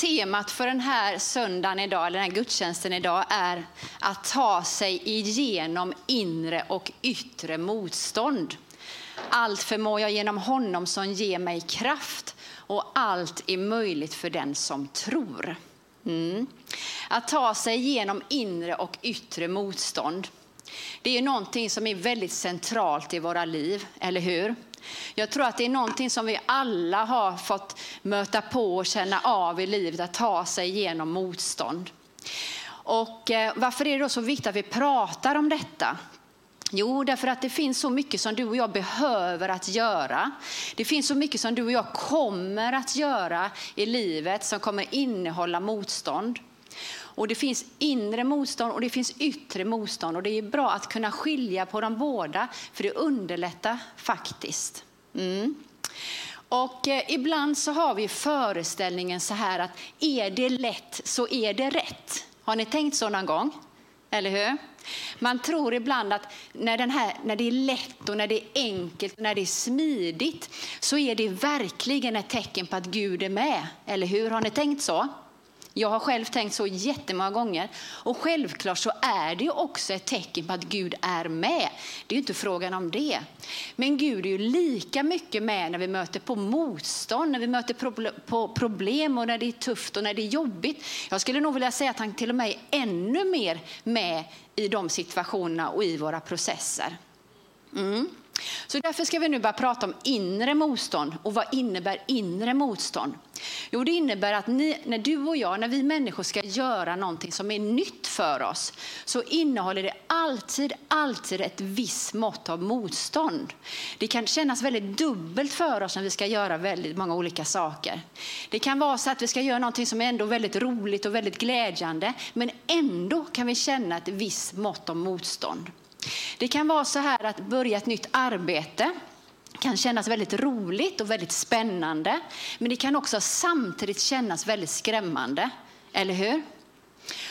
Temat för den här söndagen idag, eller den här gudstjänsten idag, är att ta sig igenom inre och yttre motstånd. Allt förmår jag genom honom som ger mig kraft och allt är möjligt för den som tror. Mm. Att ta sig igenom inre och yttre motstånd. Det är någonting som är väldigt centralt i våra liv, eller hur? Jag tror att det är någonting som vi alla har fått möta på och känna av i livet, att ta sig igenom motstånd. Och eh, varför är det då så viktigt att vi pratar om detta? Jo, därför att det finns så mycket som du och jag behöver att göra. Det finns så mycket som du och jag kommer att göra i livet som kommer innehålla motstånd. Och det finns inre motstånd och det finns yttre motstånd och det är bra att kunna skilja på de båda för det underlättar faktiskt. Mm. Och eh, ibland så har vi föreställningen så här att är det lätt så är det rätt. Har ni tänkt så någon gång? Eller hur? Man tror ibland att när, den här, när det är lätt och när det är enkelt och när det är smidigt så är det verkligen ett tecken på att Gud är med. Eller hur? Har ni tänkt så? Jag har själv tänkt så jättemånga gånger. Och självklart så är det också ett tecken på att Gud är med. Det är ju inte frågan om det. Men Gud är ju lika mycket med när vi möter på motstånd, när vi möter på problem och när det är tufft och när det är jobbigt. Jag skulle nog vilja säga att han till och med är ännu mer med i de situationerna och i våra processer. Mm. Så därför ska vi nu börja prata om inre motstånd. Och vad innebär inre motstånd? Jo, det innebär att ni, när du och jag, när vi människor ska göra någonting som är nytt för oss, så innehåller det alltid, alltid ett visst mått av motstånd. Det kan kännas väldigt dubbelt för oss när vi ska göra väldigt många olika saker. Det kan vara så att vi ska göra någonting som är ändå väldigt roligt och väldigt glädjande, men ändå kan vi känna ett visst mått av motstånd. Det kan vara så här att börja ett nytt arbete kan kännas väldigt roligt och väldigt spännande. Men det kan också samtidigt kännas väldigt skrämmande. Eller hur?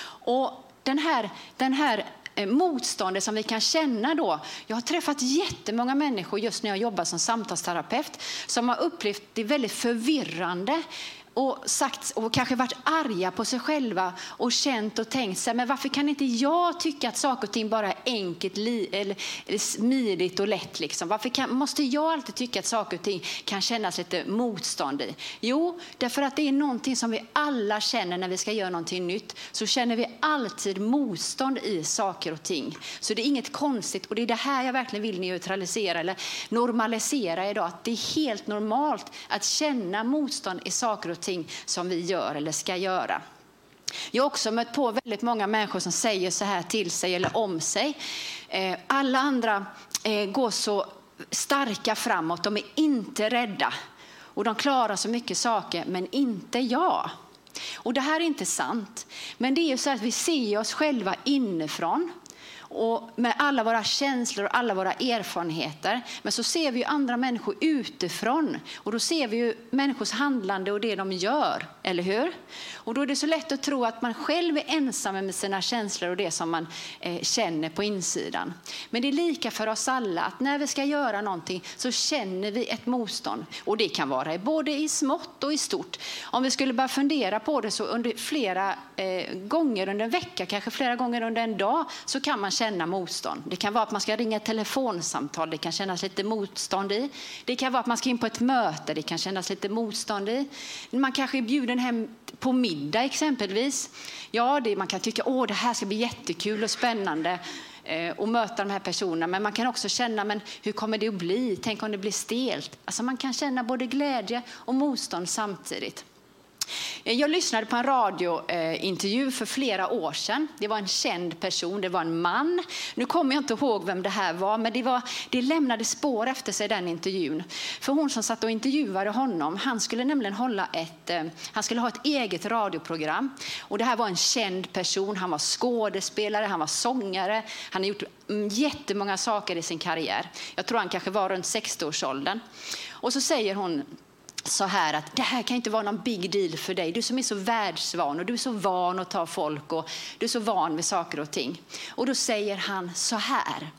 Och den här, den här eh, motståndet som vi kan känna då. Jag har träffat jättemånga människor just när jag jobbar som samtalsterapeut som har upplevt det väldigt förvirrande och, sagt, och kanske varit arga på sig själva och känt och tänkt sig, men varför kan inte jag tycka att saker och ting bara är enkelt, li, eller, eller smidigt och lätt? Liksom? Varför kan, måste jag alltid tycka att saker och ting kan kännas lite motstånd i? Jo, därför att det är någonting som vi alla känner när vi ska göra någonting nytt. Så känner vi alltid motstånd i saker och ting. Så det är inget konstigt och det är det här jag verkligen vill neutralisera eller normalisera idag. Att det är helt normalt att känna motstånd i saker och ting någonting som vi gör eller ska göra. Jag har också mött på väldigt många människor som säger så här till sig eller om sig. Eh, alla andra eh, går så starka framåt, de är inte rädda. Och de klarar så mycket saker, men inte jag. Och det här är inte sant. Men det är ju så att vi ser oss själva inifrån och med alla våra känslor och alla våra erfarenheter. Men så ser vi ju andra människor utifrån och då ser vi ju människors handlande och det de gör, eller hur? Och då är det så lätt att tro att man själv är ensam med sina känslor och det som man eh, känner på insidan. Men det är lika för oss alla att när vi ska göra någonting så känner vi ett motstånd. Och det kan vara både i smått och i stort. Om vi skulle bara fundera på det så under flera eh, gånger under en vecka, kanske flera gånger under en dag, så kan man känna motstånd. Det kan vara att man ska ringa ett telefonsamtal, det kan kännas lite motstånd i. Det kan vara att man ska in på ett möte, det kan kännas lite motstånd i. Man kanske är bjuden hem på middag exempelvis. Ja, det, man kan tycka att det här ska bli jättekul och spännande eh, och möta de här personerna. Men man kan också känna, men hur kommer det att bli? Tänk om det blir stelt? Alltså man kan känna både glädje och motstånd samtidigt. Eh, jag lyssnade på en radiointervju eh, för flera år sedan. Det var en känd person, det var en man. Nu kommer jag inte ihåg vem det här var, men det, var, det lämnade spår efter sig den intervjun. För hon som satt och intervjuade honom, han skulle nämligen hålla ett, eh, han skulle ha ett eget radioprogram. Och det här var en känd person, han var skådespelare, han var sångare, han har gjort mm, jättemånga saker i sin karriär. Jag tror han kanske var runt 60-årsåldern. Och så säger hon så här att det här kan inte vara någon big deal för dig. Du som är så världsvan och du är så van att ta folk och du är så van vid saker och ting. Och då säger han så här.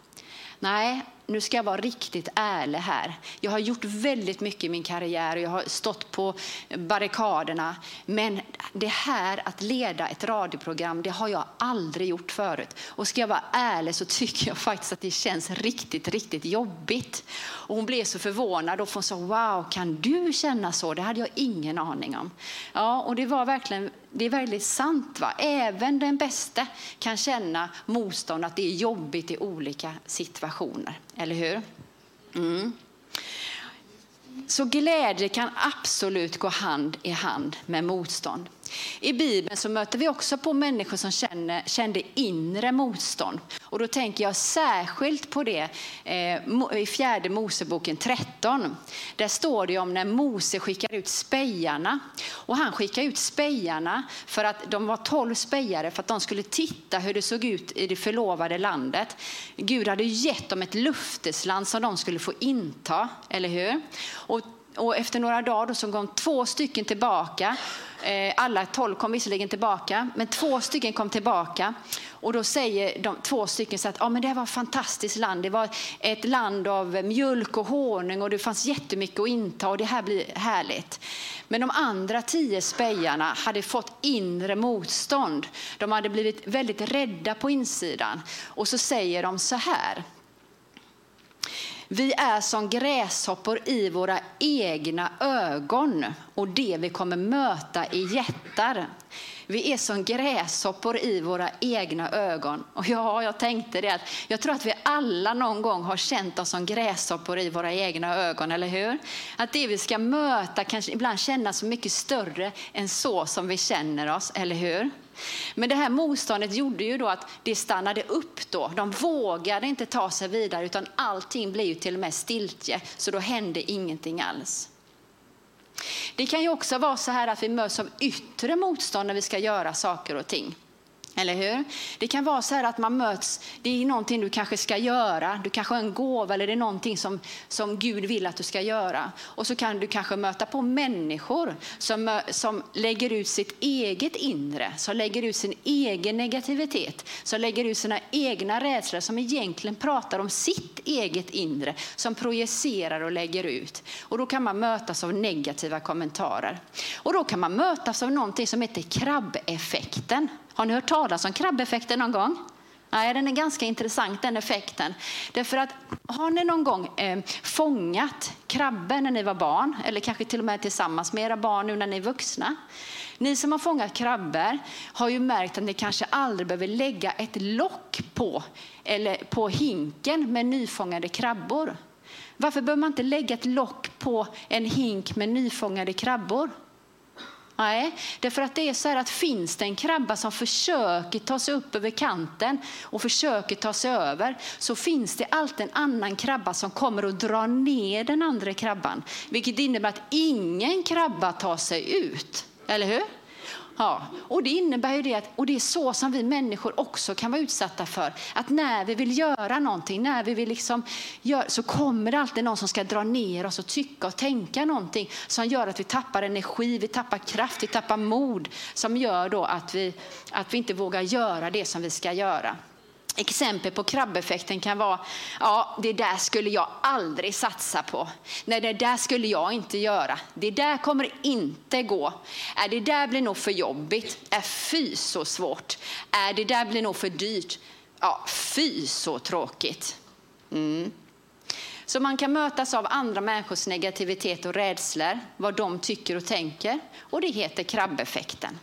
Nej, nu ska jag vara riktigt ärlig här. Jag har gjort väldigt mycket i min karriär och jag har stått på barrikaderna. Men det här att leda ett radioprogram, det har jag aldrig gjort förut. Och ska jag vara ärlig så tycker jag faktiskt att det känns riktigt, riktigt jobbigt. Och hon blev så förvånad och hon sa, wow, kan du känna så? Det hade jag ingen aning om. Ja, och det var verkligen det är väldigt sant. Va? Även den bästa kan känna motstånd, att det är jobbigt i olika situationer. Eller hur? Mm. Så glädje kan absolut gå hand i hand med motstånd. I Bibeln så möter vi också på människor som känner, kände inre motstånd. Och då tänker jag särskilt på det eh, i fjärde Moseboken 13. Där står det om när Mose skickar ut spejarna. Och han skickar ut spejarna för att de var tolv spejare för att de skulle titta hur det såg ut i det förlovade landet. Gud hade gett dem ett luftesland som de skulle få inta, eller hur? Och och efter några dagar så kom två stycken tillbaka eh, alla tolv kom visserligen tillbaka, men två stycken kom tillbaka. Och då säger de två stycken så att ja, men det var ett fantastiskt land. Det var ett land av mjölk och honung och det fanns jättemycket att inta och det här blir härligt. Men de andra tio spejarna hade fått inre motstånd. De hade blivit väldigt rädda på insidan. Och så säger de så här. Vi är som gräshoppor i våra egna ögon och det vi kommer möta är jättar. Vi är som gräshoppor i våra egna ögon. Och ja, jag tänkte det att jag tror att vi alla någon gång har känt oss som gräshoppor i våra egna ögon, eller hur? Att det vi ska möta kanske ibland kännas så mycket större än så som vi känner oss, eller hur? Men det här motståndet gjorde ju då att det stannade upp då. De vågade inte ta sig vidare utan allting blev ju till och med stiltje, så då hände ingenting alls. Det kan ju också vara så här att vi möts av yttre motstånd när vi ska göra saker och ting. Eller hur? Det kan vara så här att man möts, det är någonting du kanske ska göra, du kanske har en gåva eller det är någonting som, som Gud vill att du ska göra. Och så kan du kanske möta på människor som, som lägger ut sitt eget inre, som lägger ut sin egen negativitet, som lägger ut sina egna rädslor, som egentligen pratar om sitt eget inre, som projicerar och lägger ut. Och då kan man mötas av negativa kommentarer. Och då kan man mötas av någonting som heter krabbeffekten. Har ni hört talas om krabbeffekten någon gång? Nej, den är ganska intressant den effekten. Därför att, har ni någon gång eh, fångat krabbor när ni var barn? Eller kanske till och med tillsammans med era barn nu när ni är vuxna? Ni som har fångat krabbor har ju märkt att ni kanske aldrig behöver lägga ett lock på, eller på hinken med nyfångade krabbor. Varför behöver man inte lägga ett lock på en hink med nyfångade krabbor? Nej, därför att det är så här att finns det en krabba som försöker ta sig upp över kanten och försöker ta sig över så finns det alltid en annan krabba som kommer och drar ner den andra krabban. Vilket innebär att ingen krabba tar sig ut. Eller hur? Ja, och det innebär ju det att, och det är så som vi människor också kan vara utsatta för. Att när vi vill göra någonting, när vi vill liksom gör, så kommer det alltid någon som ska dra ner oss och tycka och tänka någonting som gör att vi tappar energi, vi tappar kraft, vi tappar mod. Som gör då att vi, att vi inte vågar göra det som vi ska göra. Exempel på krabbeffekten kan vara, ja det där skulle jag aldrig satsa på. Nej det där skulle jag inte göra. Det där kommer inte gå. Är det där blir nog för jobbigt. Är fy så svårt. Är det där blir nog för dyrt. Ja fy så tråkigt. Mm. Så man kan mötas av andra människors negativitet och rädslor, vad de tycker och tänker. Och det heter krabbeffekten.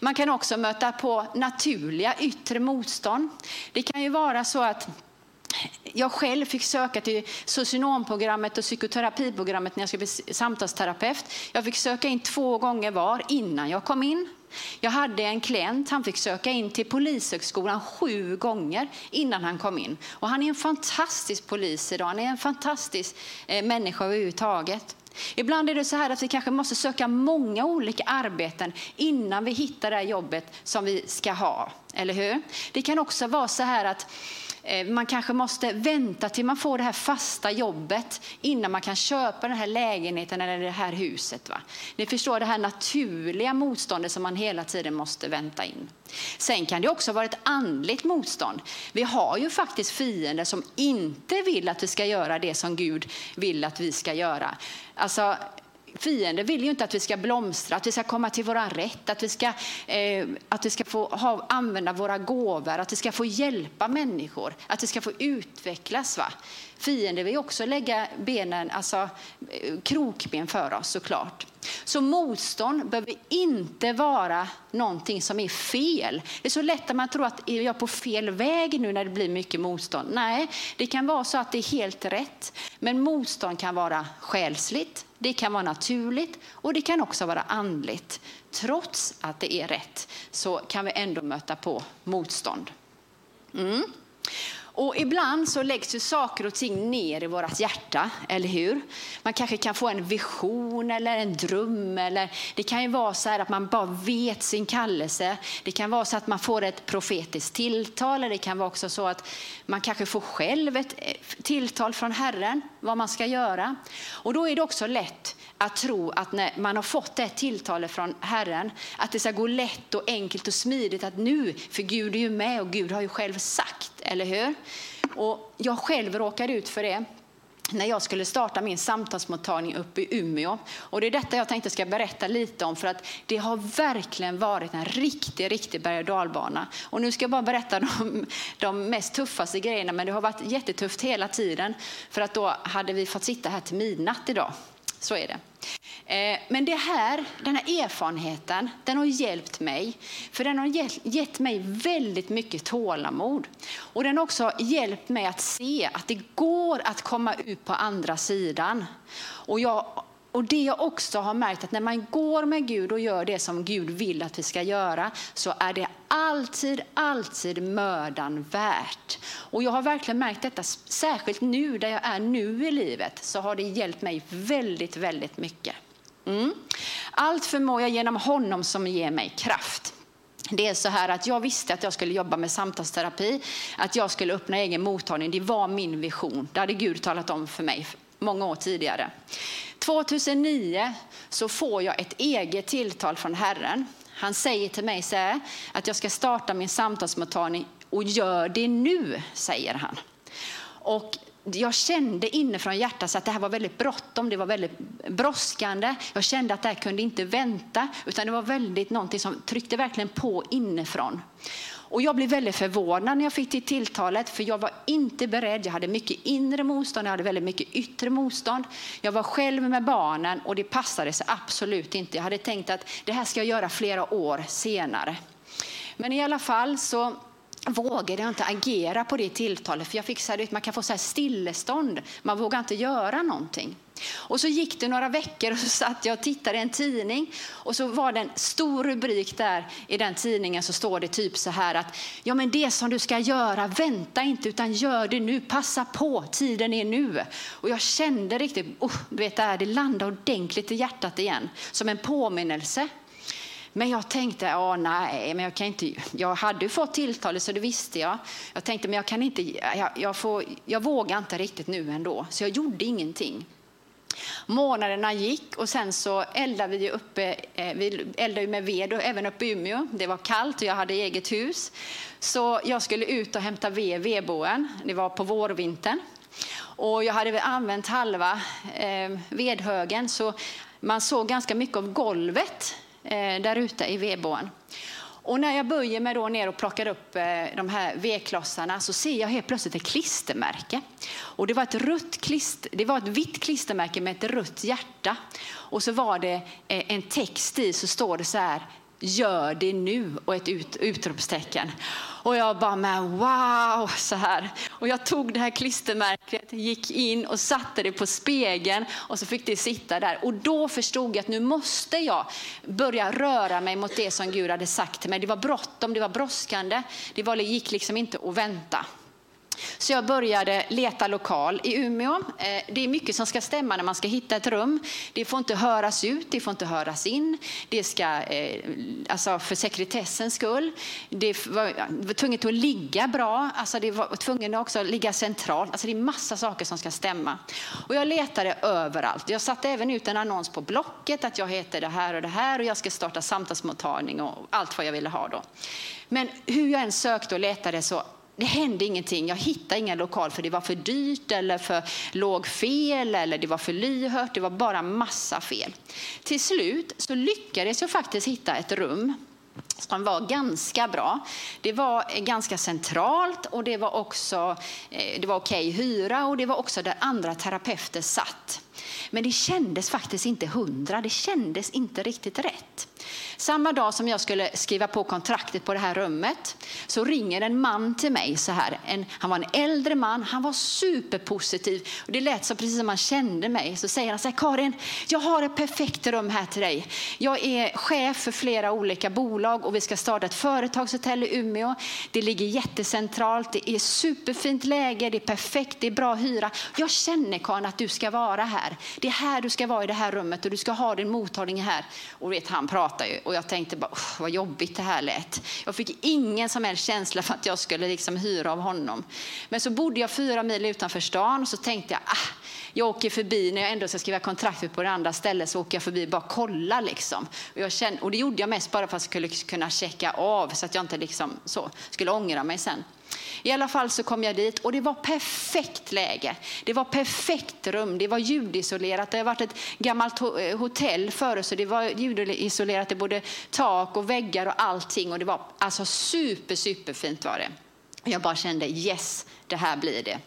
Man kan också möta på naturliga yttre motstånd. Det kan ju vara så att jag själv fick söka till socionomprogrammet och psykoterapiprogrammet när jag skulle bli samtalsterapeut. Jag fick söka in två gånger var innan jag kom in. Jag hade en klient, han fick söka in till Polishögskolan sju gånger innan han kom in. Och han är en fantastisk polis idag, han är en fantastisk eh, människa överhuvudtaget. Ibland är det så här att vi kanske måste söka många olika arbeten innan vi hittar det jobbet som vi ska ha. Eller hur? Det kan också vara så här att Eh, man kanske måste vänta till man får det här fasta jobbet innan man kan köpa den här lägenheten eller det här huset. Va? Ni förstår det här naturliga motståndet som man hela tiden måste vänta in. Sen kan det också vara ett andligt motstånd. Vi har ju faktiskt fiender som inte vill att vi ska göra det som Gud vill att vi ska göra. Alltså, Fienden vill ju inte att vi ska blomstra, att vi ska komma till våran rätt, att vi ska, eh, att vi ska få ha, använda våra gåvor, att vi ska få hjälpa människor, att vi ska få utvecklas. Va? Fienden vill också lägga benen, alltså eh, krokben för oss såklart. Så motstånd behöver inte vara någonting som är fel. Det är så lätt att man tror att jag är på fel väg nu när det blir mycket motstånd. Nej, det kan vara så att det är helt rätt. Men motstånd kan vara själsligt, det kan vara naturligt och det kan också vara andligt. Trots att det är rätt så kan vi ändå möta på motstånd. Mm. Och ibland så läggs ju saker och ting ner i vårt hjärta, eller hur? Man kanske kan få en vision eller en dröm. Eller det kan ju vara så att man bara vet sin kallelse. Det kan vara så att man får ett profetiskt tilltal. Eller det kan vara också så att man kanske får själv ett eh, tilltal från Herren, vad man ska göra. Och då är det också lätt att tro att när man har fått det tilltalet från Herren, att det ska gå lätt och enkelt och smidigt att nu, för Gud är ju med och Gud har ju själv sagt, eller hur? Och jag själv råkade ut för det när jag skulle starta min samtalsmottagning uppe i Umeå. Och det är detta jag tänkte ska berätta lite om för att det har verkligen varit en riktig, riktig berg och dalbana. Och nu ska jag bara berätta de, de mest tuffaste grejerna men det har varit jättetufft hela tiden för att då hade vi fått sitta här till midnatt idag. Så är det. Eh, men det här, den här erfarenheten den har hjälpt mig. För den har gett mig väldigt mycket tålamod. Och den har också hjälpt mig att se att det går att komma ut på andra sidan. Och jag och det jag också har märkt att när man går med Gud och gör det som Gud vill att vi ska göra så är det alltid, alltid mödan värt. Och jag har verkligen märkt detta, särskilt nu där jag är nu i livet så har det hjälpt mig väldigt, väldigt mycket. Mm. Allt förmår jag genom honom som ger mig kraft. Det är så här att jag visste att jag skulle jobba med samtalsterapi, att jag skulle öppna egen mottagning. Det var min vision. Det hade Gud talat om för mig många år tidigare. 2009 så får jag ett eget tilltal från Herren. Han säger till mig så här, att jag ska starta min samtalsmottagning och gör det nu, säger han. Och jag kände inifrån hjärtat att det här var väldigt bråttom, det var väldigt brådskande. Jag kände att det här kunde inte vänta, utan det var väldigt någonting som tryckte verkligen på inifrån. Och jag blev väldigt förvånad när jag fick till tilltalet, för jag var inte beredd. Jag hade mycket inre motstånd, jag hade väldigt mycket yttre motstånd. Jag var själv med barnen och det passade sig absolut inte. Jag hade tänkt att det här ska jag göra flera år senare. Men i alla fall så vågade jag inte agera på det tilltalet, för jag fick så här, man kan få så här stillestånd. Man vågar inte göra någonting. Och så gick det några veckor och så satt jag och tittade i en tidning och så var det en stor rubrik där i den tidningen så står det typ så här att ja men det som du ska göra, vänta inte utan gör det nu, passa på, tiden är nu. Och jag kände riktigt, oh, du vet det, här, det landade ordentligt i hjärtat igen som en påminnelse. Men jag tänkte, ja, nej, men jag kan inte. Jag hade ju fått tilltalet så det visste jag. Jag tänkte, men jag kan inte. Jag, jag, får, jag vågar inte riktigt nu ändå, så jag gjorde ingenting. Månaderna gick och sen så eldade vi uppe, eh, vi eldade med ved och även uppe i Umeå. Det var kallt och jag hade eget hus. Så jag skulle ut och hämta ved i vedboen. Det var på vårvintern. Och jag hade använt halva eh, vedhögen så man såg ganska mycket av golvet eh, där ute i vedboan. Och när jag böjer mig då ner och plockar upp eh, de här vedklossarna så ser jag helt plötsligt ett klistermärke. Och det var ett, rött klister, det var ett vitt klistermärke med ett rött hjärta. Och så var det eh, en text i så står det så här gör det nu och ett ut, utropstecken. Och jag bara, men wow, så här. Och jag tog det här klistermärket, gick in och satte det på spegeln och så fick det sitta där. Och då förstod jag att nu måste jag börja röra mig mot det som Gud hade sagt till mig. Det var bråttom, det var brådskande. Det var, gick liksom inte att vänta. Så jag började leta lokal i Umeå. Eh, det är mycket som ska stämma när man ska hitta ett rum. Det får inte höras ut, det får inte höras in. Det ska, eh, alltså för sekretessens skull. Det var tvunget att ligga bra, alltså det var tvungen också att ligga centralt. Alltså det är massa saker som ska stämma. Och jag letade överallt. Jag satte även ut en annons på Blocket att jag heter det här och det här och jag ska starta samtalsmottagning och allt vad jag ville ha då. Men hur jag än sökte och letade så det hände ingenting. Jag hittade ingen lokal för det var för dyrt eller för låg fel eller det var för lyhört. Det var bara massa fel. Till slut så lyckades jag faktiskt hitta ett rum som var ganska bra. Det var ganska centralt och det var också eh, det var okej hyra och det var också där andra terapeuter satt. Men det kändes faktiskt inte hundra, det kändes inte riktigt rätt. Samma dag som jag skulle skriva på kontraktet på det här rummet så ringer en man till mig så här. En, han var en äldre man, han var superpositiv. Och det lät så precis som han kände mig. Så säger han så här, Karin, jag har ett perfekt rum här till dig. Jag är chef för flera olika bolag och vi ska starta ett företagshotell i Umeå. Det ligger jättecentralt, det är superfint läge, det är perfekt, det är bra hyra. Jag känner Karin att du ska vara här. Det är här du ska vara i det här rummet och du ska ha din mottagning här. Och vet, han pratar ju och jag tänkte bara, vad jobbigt det här lät. Jag fick ingen som helst känsla för att jag skulle liksom hyra av honom. Men så bodde jag fyra mil utanför stan och så tänkte jag, ah, jag åker förbi när jag ändå ska skriva kontraktet på det andra stället så åker jag förbi och bara kolla liksom. Och, jag kände, och det gjorde jag mest bara för att jag skulle kunna checka av så att jag inte liksom så skulle ångra mig sen. I alla fall så kom jag dit och det var perfekt läge. Det var perfekt rum, det var ljudisolerat. Det har varit ett gammalt eh, hotell förut så det var ljudisolerat i både tak och väggar och allting. Och det var alltså super, superfint var det. Jag bara kände yes, det här blir det.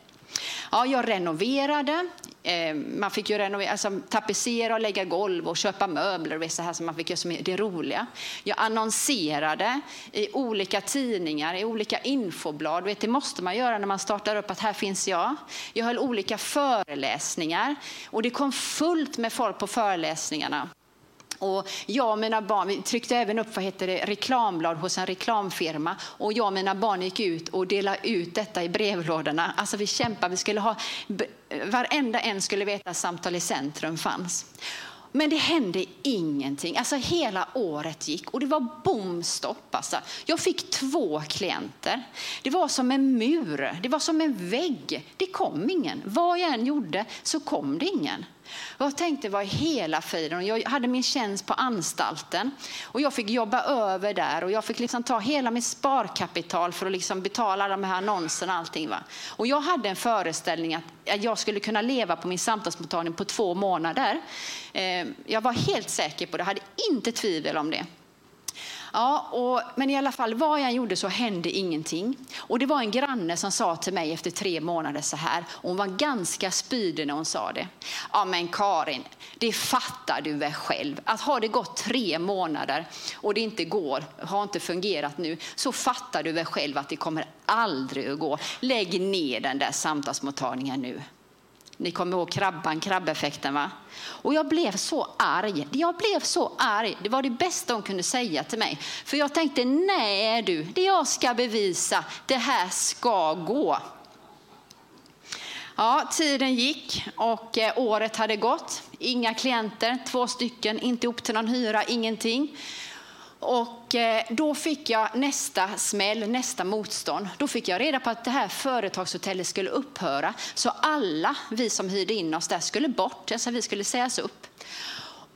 Ja, jag renoverade. Eh, man fick ju renovera, alltså, tapetsera och lägga golv och köpa möbler och så här som man fick göra som det roliga. Jag annonserade i olika tidningar, i olika infoblad. Vet, det måste man göra när man startar upp att här finns jag. Jag höll olika föreläsningar och det kom fullt med folk på föreläsningarna. Och jag och mina barn vi tryckte även upp vad heter det, reklamblad hos en reklamfirma. Och jag och mina barn gick ut och delade ut detta i brevlådorna. Alltså vi kämpade, vi skulle ha, varenda en skulle veta att Samtal i centrum fanns. Men det hände ingenting. Alltså hela året gick och det var bomstopp. Alltså. Jag fick två klienter. Det var som en mur, det var som en vägg. Det kom ingen. Vad jag än gjorde så kom det ingen. Jag tänkte vad hela friden. Jag hade min tjänst på anstalten och jag fick jobba över där och jag fick liksom ta hela mitt sparkapital för att liksom betala de här annonserna och allting. Va? Och jag hade en föreställning att jag skulle kunna leva på min samtalsmottagning på två månader. Eh, jag var helt säker på det, hade inte tvivel om det. Ja, och, men i alla fall, vad jag gjorde så hände ingenting. Och det var en granne som sa till mig efter tre månader så här, hon var ganska spydig när hon sa det. Ja men Karin, det fattar du väl själv, att har det gått tre månader och det inte går, har inte fungerat nu, så fattar du väl själv att det kommer aldrig att gå. Lägg ner den där samtalsmottagningen nu. Ni kommer ihåg krabban, krabbeffekten va? Och jag blev så arg. Jag blev så arg. Det var det bästa hon kunde säga till mig. För jag tänkte, nej du, det jag ska bevisa, det här ska gå. Ja, tiden gick och eh, året hade gått. Inga klienter, två stycken, inte upp till någon hyra, ingenting. Och Eh, då fick jag nästa smäll, nästa motstånd. Då fick jag reda på att det här företagshotellet skulle upphöra. Så alla vi som hyrde in oss där skulle bort, alltså vi skulle sägas upp.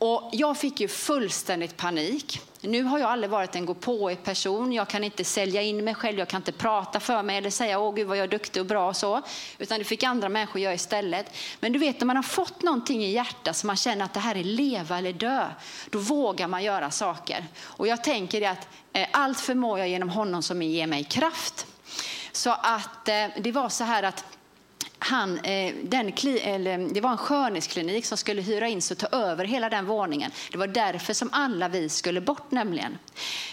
Och jag fick ju fullständigt panik. Nu har jag aldrig varit en gå på person. Jag kan inte sälja in mig själv, jag kan inte prata för mig eller säga åh gud vad jag är duktig och bra och så. Utan det fick andra människor göra istället. Men du vet när man har fått någonting i hjärtat som man känner att det här är leva eller dö. Då vågar man göra saker. Och jag tänker att eh, allt förmår jag genom honom som ger mig kraft. Så att eh, det var så här att han, eh, den, eller, det var en skönhetsklinik som skulle hyra in sig och ta över hela den våningen. Det var därför som alla vi skulle bort nämligen.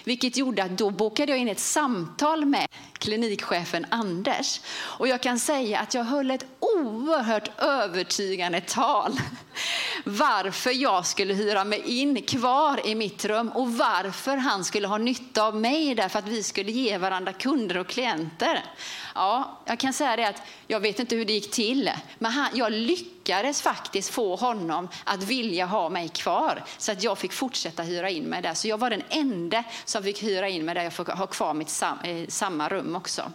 Vilket gjorde att då bokade jag in ett samtal med klinikchefen Anders. Och jag kan säga att jag höll ett oerhört övertygande tal. varför jag skulle hyra mig in kvar i mitt rum och varför han skulle ha nytta av mig där för att vi skulle ge varandra kunder och klienter. Ja, jag kan säga det att jag vet inte hur det gick till, men han, jag lyckades faktiskt få honom att vilja ha mig kvar så att jag fick fortsätta hyra in mig där. Så jag var den enda som fick hyra in mig där jag fick ha kvar mitt sam, eh, samma rum också.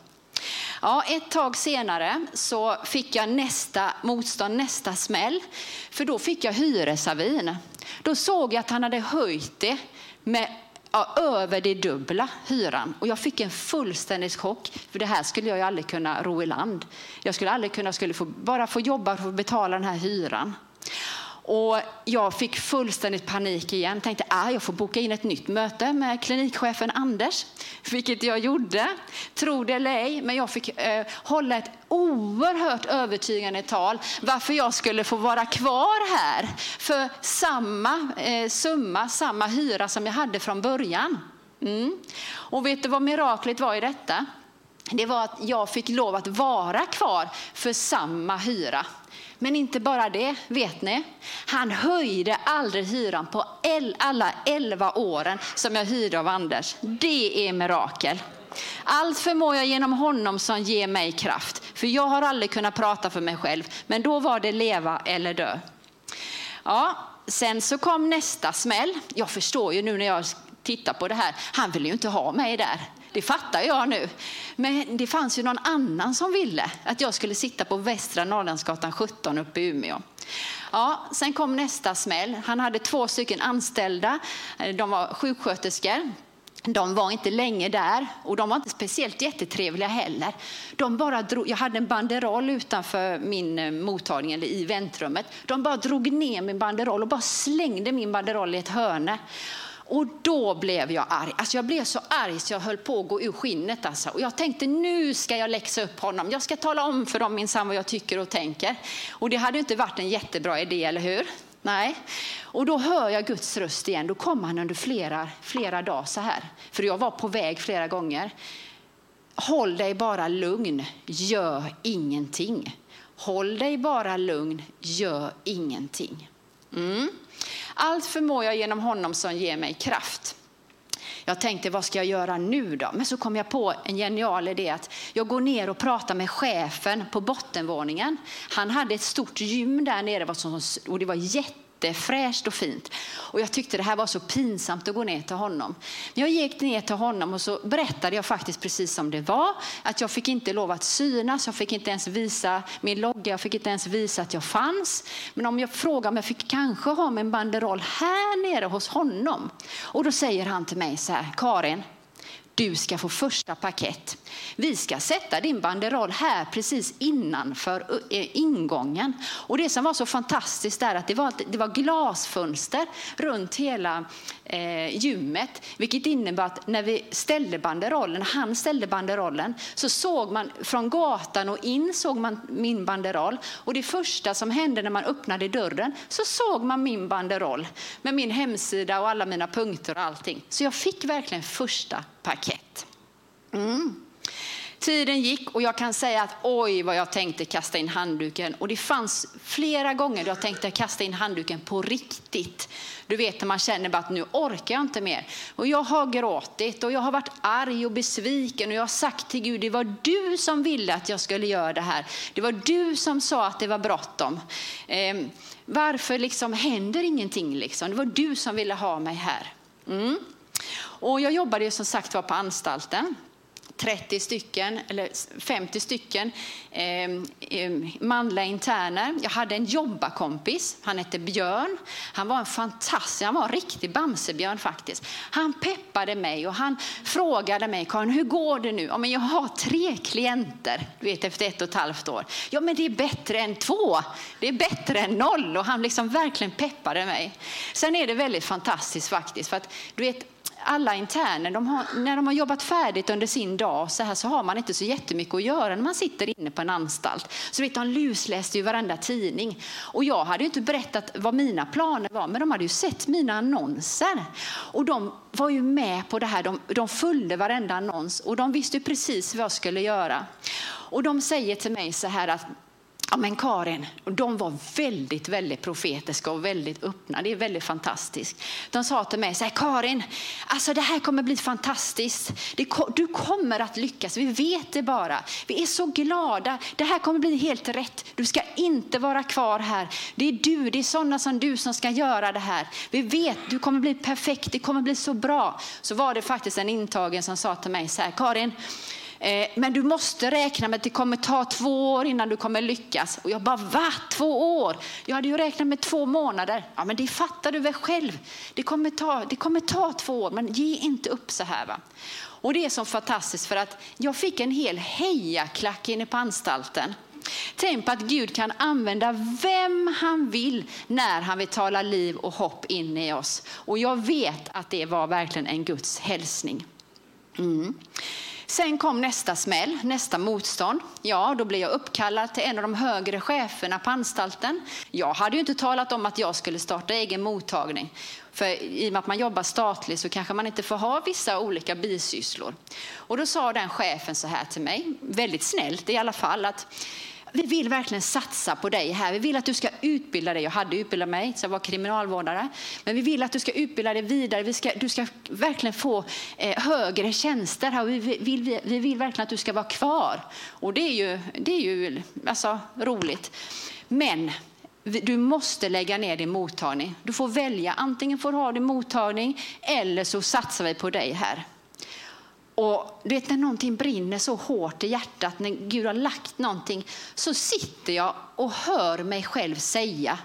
Ja, ett tag senare så fick jag nästa motstånd, nästa smäll. För då fick jag hyresavin. Då såg jag att han hade höjt det med ja, över det dubbla hyran. Och jag fick en fullständig chock, för det här skulle jag ju aldrig kunna ro i land. Jag skulle aldrig kunna, skulle få, bara få jobba för att betala den här hyran. Och jag fick fullständigt panik igen. Tänkte att ah, jag får boka in ett nytt möte med klinikchefen Anders, vilket jag gjorde. Tro det eller ej, men jag fick eh, hålla ett oerhört övertygande tal varför jag skulle få vara kvar här för samma eh, summa, samma hyra som jag hade från början. Mm. Och vet du vad miraklet var i detta? Det var att jag fick lov att vara kvar för samma hyra. Men inte bara det, vet ni? Han höjde aldrig hyran på alla elva åren som jag hyrde av Anders. Det är mirakel. Allt förmår jag genom honom som ger mig kraft. För jag har aldrig kunnat prata för mig själv, men då var det leva eller dö. Ja, sen så kom nästa smäll. Jag förstår ju nu när jag tittar på det här, han vill ju inte ha mig där. Det fattar jag nu. Men det fanns ju någon annan som ville att jag skulle sitta på Västra Norrlandsgatan 17 uppe i Umeå. Ja, sen kom nästa smäll. Han hade två stycken anställda. De var sjuksköterskor. De var inte länge där och de var inte speciellt jättetrevliga heller. De bara drog, jag hade en banderoll utanför min eh, mottagning eller i väntrummet. De bara drog ner min banderoll och bara slängde min banderoll i ett hörne. Och då blev jag arg. Alltså jag blev så arg så jag höll på att gå ur skinnet. Alltså. Och jag tänkte nu ska jag läxa upp honom. Jag ska tala om för dem minsann vad jag tycker och tänker. Och det hade inte varit en jättebra idé, eller hur? Nej. Och då hör jag Guds röst igen. Då kom han under flera, flera dagar så här. För jag var på väg flera gånger. Håll dig bara lugn, gör ingenting. Håll dig bara lugn, gör ingenting. Mm. Allt förmår jag genom honom som ger mig kraft. Jag tänkte, vad ska jag göra nu då? Men så kom jag på en genial idé att jag går ner och pratar med chefen på bottenvåningen. Han hade ett stort gym där nere och det var jätte jättefräscht och fint. Och jag tyckte det här var så pinsamt att gå ner till honom. Men jag gick ner till honom och så berättade jag faktiskt precis som det var. Att jag fick inte lov att synas, jag fick inte ens visa min logga, jag fick inte ens visa att jag fanns. Men om jag frågar om jag fick kanske ha min banderoll här nere hos honom. Och då säger han till mig så här, Karin, du ska få första paket. Vi ska sätta din banderoll här precis innanför eh, ingången. Och det som var så fantastiskt är att det var, det var glasfönster runt hela eh, gymmet, vilket innebar att när vi ställde banderollen, han ställde banderollen, så såg man från gatan och in såg man min banderoll. Och det första som hände när man öppnade dörren så såg man min banderoll med min hemsida och alla mina punkter och allting. Så jag fick verkligen första paket. Mm. Tiden gick och jag kan säga att oj vad jag tänkte kasta in handduken. Och det fanns flera gånger då jag tänkte kasta in handduken på riktigt. Du vet när man känner bara att nu orkar jag inte mer. Och jag har gråtit och jag har varit arg och besviken och jag har sagt till Gud, det var du som ville att jag skulle göra det här. Det var du som sa att det var bråttom. Eh, varför liksom händer ingenting liksom? Det var du som ville ha mig här. Mm. Och jag jobbade ju som sagt var på anstalten. 30 stycken, eller 50 stycken eh, manliga interner. Jag hade en jobbarkompis, han hette Björn. Han var en fantastisk, han var en riktig Bamsebjörn faktiskt. Han peppade mig och han frågade mig, Karin hur går det nu? Ja, men jag har tre klienter, du vet efter ett och ett halvt år. Ja men det är bättre än två, det är bättre än noll och han liksom verkligen peppade mig. Sen är det väldigt fantastiskt faktiskt för att du vet alla interner, de har, när de har jobbat färdigt under sin dag så, här, så har man inte så jättemycket att göra när man sitter inne på en anstalt. Så vet, de lusläste ju varenda tidning. Och jag hade inte berättat vad mina planer var, men de hade ju sett mina annonser. Och de var ju med på det här, de, de följde varenda annons och de visste precis vad jag skulle göra. Och de säger till mig så här att Ja, men Karin, de var väldigt, väldigt profetiska och väldigt öppna. Det är väldigt fantastiskt. De sa till mig så här, Karin, alltså det här kommer bli fantastiskt. du kommer att lyckas, vi vet det bara. Vi är så glada. Det här kommer bli helt rätt. Du ska inte vara kvar här. Det är du, det är sådana som du som ska göra det här. Vi vet, du kommer bli perfekt, det kommer bli så bra. Så var det faktiskt en intagen som sa till mig så här, Karin, Eh, men du måste räkna med att det kommer ta två år innan du kommer lyckas. Och jag bara, va? Två år? Jag hade ju räknat med två månader. Ja, men det fattar du väl själv. Det kommer ta, det kommer ta två år, men ge inte upp så här. Va? Och det är så fantastiskt för att jag fick en hel hejaklack inne på anstalten. Tänk på att Gud kan använda vem han vill när han vill tala liv och hopp in i oss. Och jag vet att det var verkligen en Guds hälsning. Mm. Sen kom nästa smäll, nästa motstånd. Ja, då blev jag uppkallad till en av de högre cheferna på anstalten. Jag hade ju inte talat om att jag skulle starta egen mottagning. För i och med att man jobbar statligt så kanske man inte får ha vissa olika bisysslor. Och då sa den chefen så här till mig, väldigt snällt i alla fall, att vi vill verkligen satsa på dig här. Vi vill att du ska utbilda dig. Jag hade utbildat mig, så jag var kriminalvårdare. Men vi vill att du ska utbilda dig vidare. Vi ska, du ska verkligen få eh, högre tjänster här. Vi vill, vi, vi vill verkligen att du ska vara kvar. Och det är ju, det är ju alltså, roligt. Men du måste lägga ner din mottagning. Du får välja. Antingen får du ha din mottagning eller så satsar vi på dig här. Och du vet när någonting brinner så hårt i hjärtat, när Gud har lagt någonting, så sitter jag och hör mig själv säga,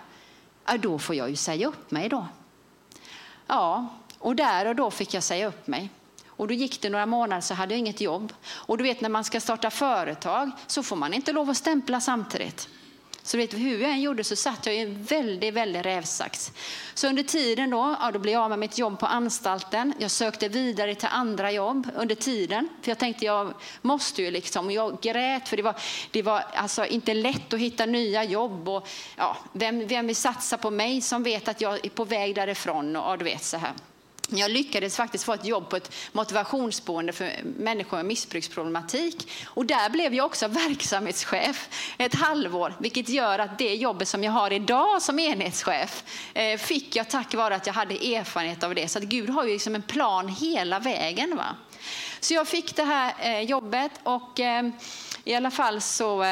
ja, då får jag ju säga upp mig då. Ja, och där och då fick jag säga upp mig. Och då gick det några månader så hade jag inget jobb. Och du vet när man ska starta företag så får man inte lov att stämpla samtidigt. Så vet, hur jag än gjorde så satt jag i en väldigt, väldigt rävsax. Så under tiden då, ja, då blev jag av med mitt jobb på anstalten. Jag sökte vidare till andra jobb under tiden. För jag tänkte jag måste ju liksom, jag grät för det var, det var alltså inte lätt att hitta nya jobb. Och, ja, vem, vem vill satsa på mig som vet att jag är på väg därifrån? Och, ja, du vet så här. Jag lyckades faktiskt få ett jobb på ett motivationsboende för människor med missbruksproblematik. Och där blev jag också verksamhetschef ett halvår, vilket gör att det jobbet som jag har idag som enhetschef eh, fick jag tack vare att jag hade erfarenhet av det. Så att Gud har ju liksom en plan hela vägen. Va? Så jag fick det här eh, jobbet och eh, i alla fall så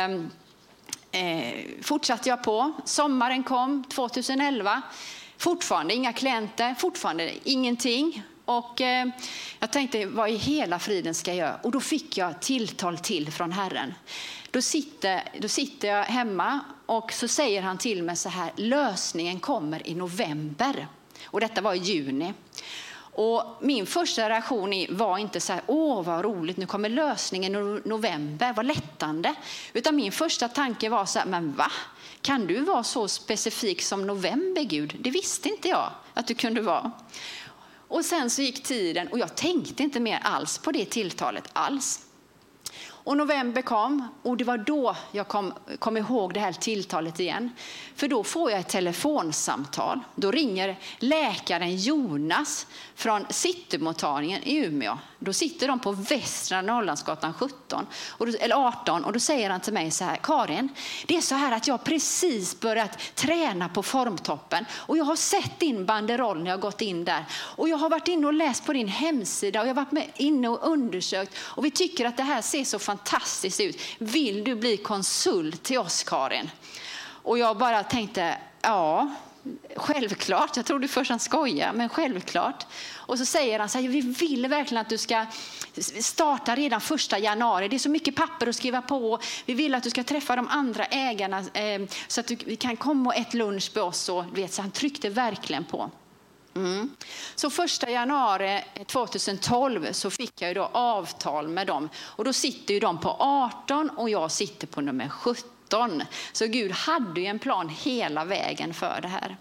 fortsatte jag på. Sommaren kom 2011. Fortfarande inga klienter, fortfarande ingenting. Och eh, jag tänkte, vad i hela friden ska jag göra? Och då fick jag tilltal till från Herren. Då sitter, då sitter jag hemma och så säger han till mig så här, lösningen kommer i november. Och detta var i juni. Och min första reaktion var inte så här, åh vad roligt, nu kommer lösningen i november, vad lättande. Utan min första tanke var så här, men va? Kan du vara så specifik som november, Gud? Det visste inte jag att du kunde vara. Och sen så gick tiden och jag tänkte inte mer alls på det tilltalet alls. Och november kom och det var då jag kom, kom ihåg det här tilltalet igen. För då får jag ett telefonsamtal. Då ringer läkaren Jonas från Citymottagningen i Umeå. Då sitter de på Västra Norrlandsgatan 17, eller 18 och då säger han till mig så här, Karin, det är så här att jag precis börjat träna på formtoppen och jag har sett din banderoll när jag gått in där och jag har varit inne och läst på din hemsida och jag har varit med inne och undersökt och vi tycker att det här ser så fantastiskt fantastiskt ut. Vill du bli konsult till oss Karin? Och jag bara tänkte, ja, självklart. Jag trodde först han skojade, men självklart. Och så säger han så här, vi vill verkligen att du ska starta redan första januari. Det är så mycket papper att skriva på. Vi vill att du ska träffa de andra ägarna eh, så att du, vi kan komma och äta lunch med oss. Och, vet, så han tryckte verkligen på. Mm. Så första januari eh, 2012 så fick jag ju då avtal med dem och då sitter ju de på 18 och jag sitter på nummer 17. Så Gud hade ju en plan hela vägen för det här.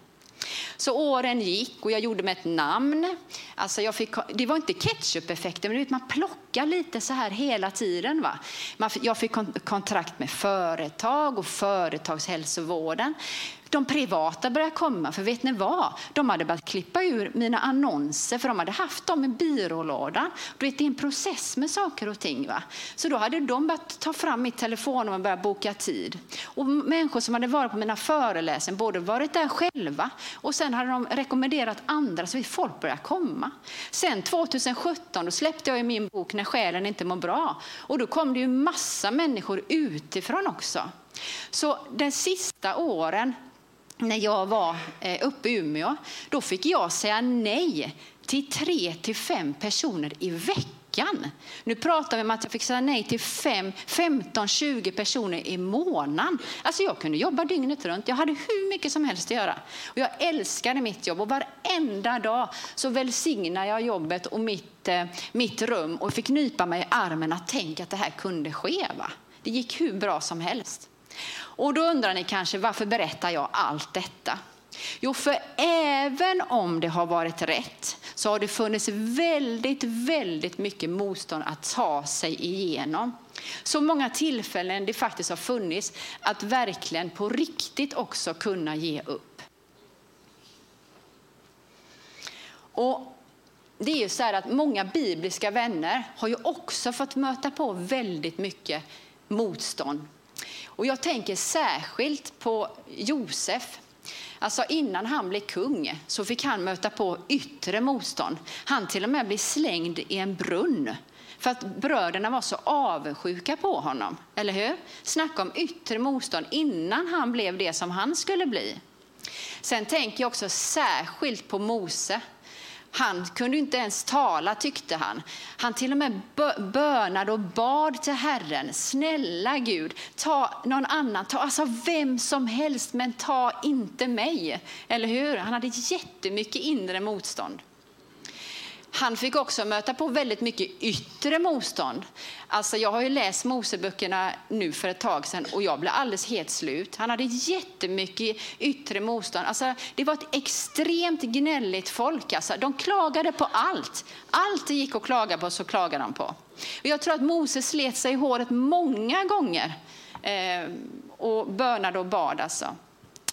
Så åren gick och jag gjorde mig ett namn. Alltså jag fick, det var inte ketchup-effekten, men man plockar lite så här hela tiden. Va? Jag fick kontrakt med företag och företagshälsovården. De privata började komma, för vet ni vad? De hade börjat klippa ur mina annonser, för de hade haft dem i byrålådan. Du vet, det är en process med saker och ting. Va? Så då hade de börjat ta fram mitt telefonnummer och börja boka tid. Och människor som hade varit på mina föreläsningar, både varit där själva och sen hade de rekommenderat andra, så folk började komma. Sen 2017 då släppte jag min bok När själen inte mår bra. Och då kom det ju massa människor utifrån också. Så de sista åren när jag var eh, uppe i Umeå, då fick jag säga nej till tre till fem personer i veckan. Nu pratar vi om att jag fick säga nej till 15-20 personer i månaden. Alltså jag kunde jobba dygnet runt. Jag hade hur mycket som helst att göra. Och jag älskade mitt jobb och varenda dag så välsignade jag jobbet och mitt, eh, mitt rum och fick nypa mig i armen att tänka att det här kunde ske. Va? Det gick hur bra som helst. Och då undrar ni kanske varför berättar jag allt detta? Jo, för även om det har varit rätt så har det funnits väldigt, väldigt mycket motstånd att ta sig igenom. Så många tillfällen det faktiskt har funnits att verkligen på riktigt också kunna ge upp. Och det är ju så här att många bibliska vänner har ju också fått möta på väldigt mycket motstånd och jag tänker särskilt på Josef. Alltså innan han blev kung så fick han möta på yttre motstånd. Han till och med blev slängd i en brunn för att bröderna var så avundsjuka på honom. Eller hur? Snacka om yttre motstånd innan han blev det som han skulle bli. Sen tänker jag också särskilt på Mose. Han kunde inte ens tala tyckte han. Han till och med bönade och bad till Herren. Snälla Gud, ta någon annan, ta alltså vem som helst, men ta inte mig. Eller hur? Han hade jättemycket inre motstånd. Han fick också möta på väldigt mycket yttre motstånd. Alltså jag har ju läst Moseböckerna nu för ett tag sedan och jag blev alldeles helt slut. Han hade jättemycket yttre motstånd. Alltså det var ett extremt gnälligt folk. Alltså de klagade på allt. Allt det gick att klaga på så klagade de på. Och jag tror att Mose slet sig i håret många gånger eh, och bönade och bad. Alltså.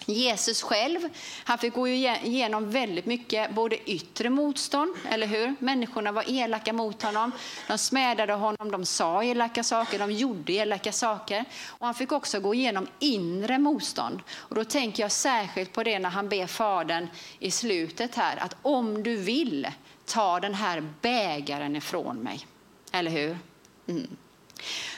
Jesus själv, han fick gå igenom väldigt mycket, både yttre motstånd, eller hur? Människorna var elaka mot honom, de smädade honom, de sa elaka saker, de gjorde elaka saker. Och han fick också gå igenom inre motstånd. Och då tänker jag särskilt på det när han ber Fadern i slutet här, att om du vill, ta den här bägaren ifrån mig. Eller hur? Mm.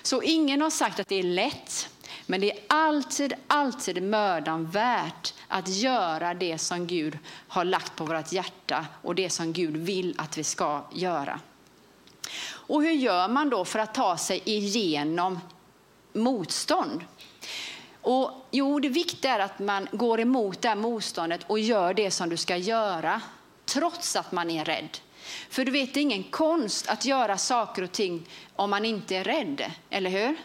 Så ingen har sagt att det är lätt. Men det är alltid, alltid mödan värt att göra det som Gud har lagt på vårt hjärta och det som Gud vill att vi ska göra. Och hur gör man då för att ta sig igenom motstånd? Och, jo, det viktiga är att man går emot det här motståndet och gör det som du ska göra, trots att man är rädd. För du vet, det är ingen konst att göra saker och ting om man inte är rädd, eller hur?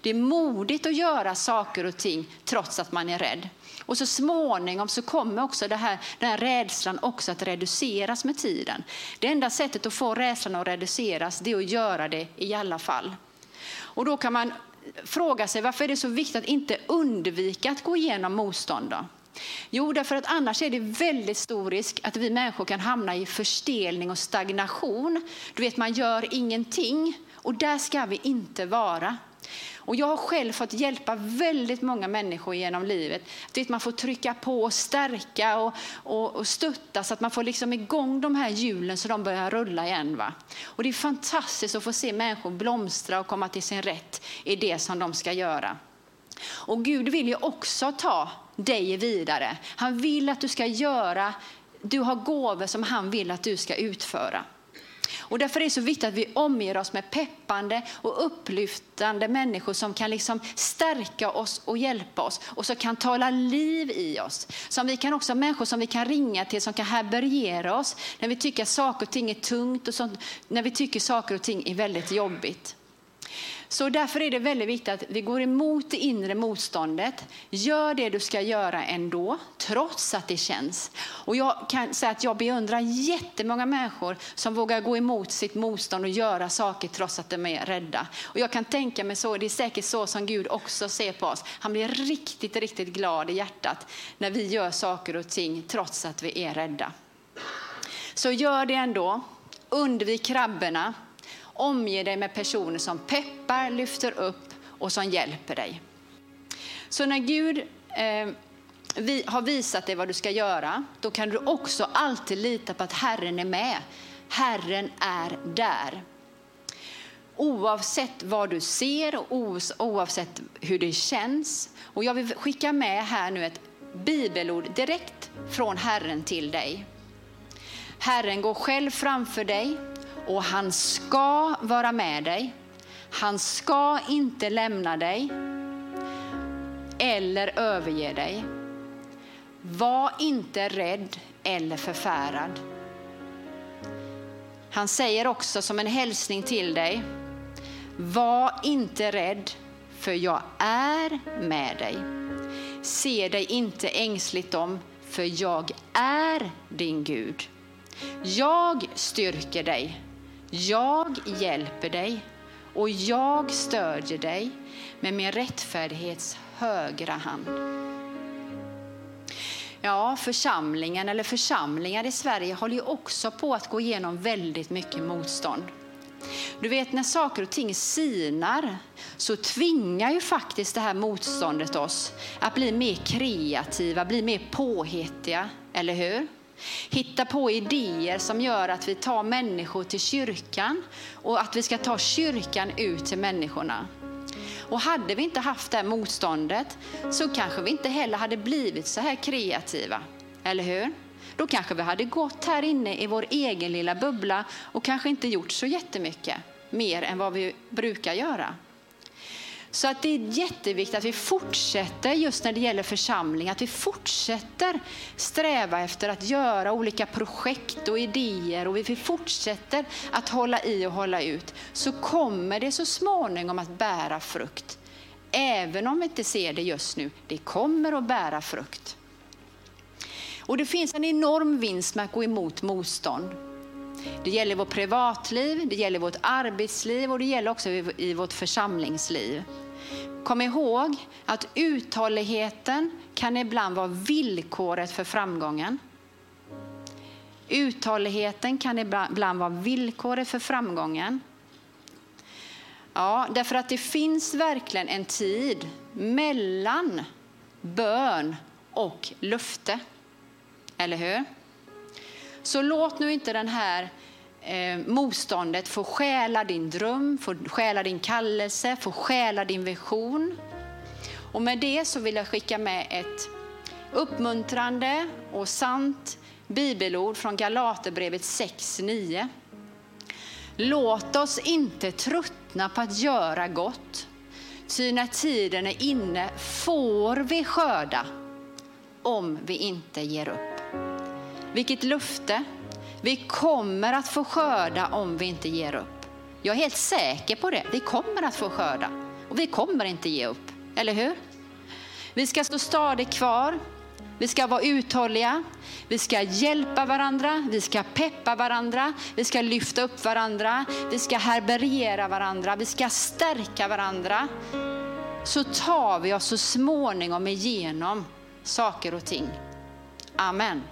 Det är modigt att göra saker och ting trots att man är rädd. Och så småningom så kommer också det här, den här rädslan också att reduceras med tiden. Det enda sättet att få rädslan att reduceras det är att göra det i alla fall. Och då kan man fråga sig varför är det så viktigt att inte undvika att gå igenom motstånd. Då? Jo, därför att annars är det väldigt stor risk att vi människor kan hamna i förstelning och stagnation. Du vet, man gör ingenting och där ska vi inte vara. Och jag har själv fått hjälpa väldigt många människor genom livet. Att man får trycka på och stärka och, och, och stötta så att man får liksom igång de här hjulen så de börjar rulla igen. Va? Och det är fantastiskt att få se människor blomstra och komma till sin rätt i det som de ska göra. Och Gud vill ju också ta dig vidare. Han vill att du ska göra, du har gåvor som han vill att du ska utföra. Och därför är det så viktigt att vi omger oss med peppande och upplyftande människor som kan liksom stärka oss och hjälpa oss och som kan tala liv i oss. Som vi kan också människor som vi kan ringa till som kan härbärgera oss när vi tycker att saker och ting är tungt och sånt, när vi tycker saker och ting är väldigt jobbigt. Så därför är det väldigt viktigt att vi går emot det inre motståndet. Gör det du ska göra ändå, trots att det känns. Och jag kan säga att jag beundrar jättemånga människor som vågar gå emot sitt motstånd och göra saker trots att de är rädda. Och jag kan tänka mig så, det är säkert så som Gud också ser på oss. Han blir riktigt, riktigt glad i hjärtat när vi gör saker och ting trots att vi är rädda. Så gör det ändå. Undvik krabborna. Omge dig med personer som peppar, lyfter upp och som hjälper dig. Så när Gud eh, vi har visat dig vad du ska göra, då kan du också alltid lita på att Herren är med. Herren är där. Oavsett vad du ser och oavsett hur det känns. Och jag vill skicka med här nu ett bibelord direkt från Herren till dig. Herren går själv framför dig och han ska vara med dig. Han ska inte lämna dig eller överge dig. Var inte rädd eller förfärad. Han säger också som en hälsning till dig, var inte rädd för jag är med dig. Se dig inte ängsligt om, för jag är din Gud. Jag styrker dig, jag hjälper dig och jag stödjer dig med min rättfärdighets högra hand. Ja, församlingen eller församlingar i Sverige håller ju också på att gå igenom väldigt mycket motstånd. Du vet när saker och ting sinar så tvingar ju faktiskt det här motståndet oss att bli mer kreativa, bli mer påhittiga, eller hur? Hitta på idéer som gör att vi tar människor till kyrkan och att vi ska ta kyrkan ut till människorna. Och hade vi inte haft det här motståndet så kanske vi inte heller hade blivit så här kreativa. Eller hur? Då kanske vi hade gått här inne i vår egen lilla bubbla och kanske inte gjort så jättemycket mer än vad vi brukar göra. Så att det är jätteviktigt att vi fortsätter just när det gäller församling, att vi fortsätter sträva efter att göra olika projekt och idéer och vi fortsätter att hålla i och hålla ut så kommer det så småningom att bära frukt. Även om vi inte ser det just nu, det kommer att bära frukt. Och det finns en enorm vinst med att gå emot motstånd. Det gäller vårt privatliv, det gäller vårt arbetsliv och det gäller också i vårt församlingsliv. Kom ihåg att uthålligheten kan ibland vara villkoret för framgången. Uthålligheten kan ibland vara villkoret för framgången. Ja, därför att det finns verkligen en tid mellan bön och löfte. Eller hur? Så låt nu inte den här eh, motståndet få stjäla din dröm, få stjäla din kallelse, få stjäla din vision. Och med det så vill jag skicka med ett uppmuntrande och sant bibelord från Galaterbrevet 6.9. Låt oss inte tröttna på att göra gott, ty när tiden är inne får vi skörda om vi inte ger upp. Vilket löfte! Vi kommer att få skörda om vi inte ger upp. Jag är helt säker på det. Vi kommer att få skörda och vi kommer inte ge upp. Eller hur? Vi ska stå stadigt kvar. Vi ska vara uthålliga. Vi ska hjälpa varandra. Vi ska peppa varandra. Vi ska lyfta upp varandra. Vi ska herberera varandra. Vi ska stärka varandra. Så tar vi oss så småningom igenom saker och ting. Amen.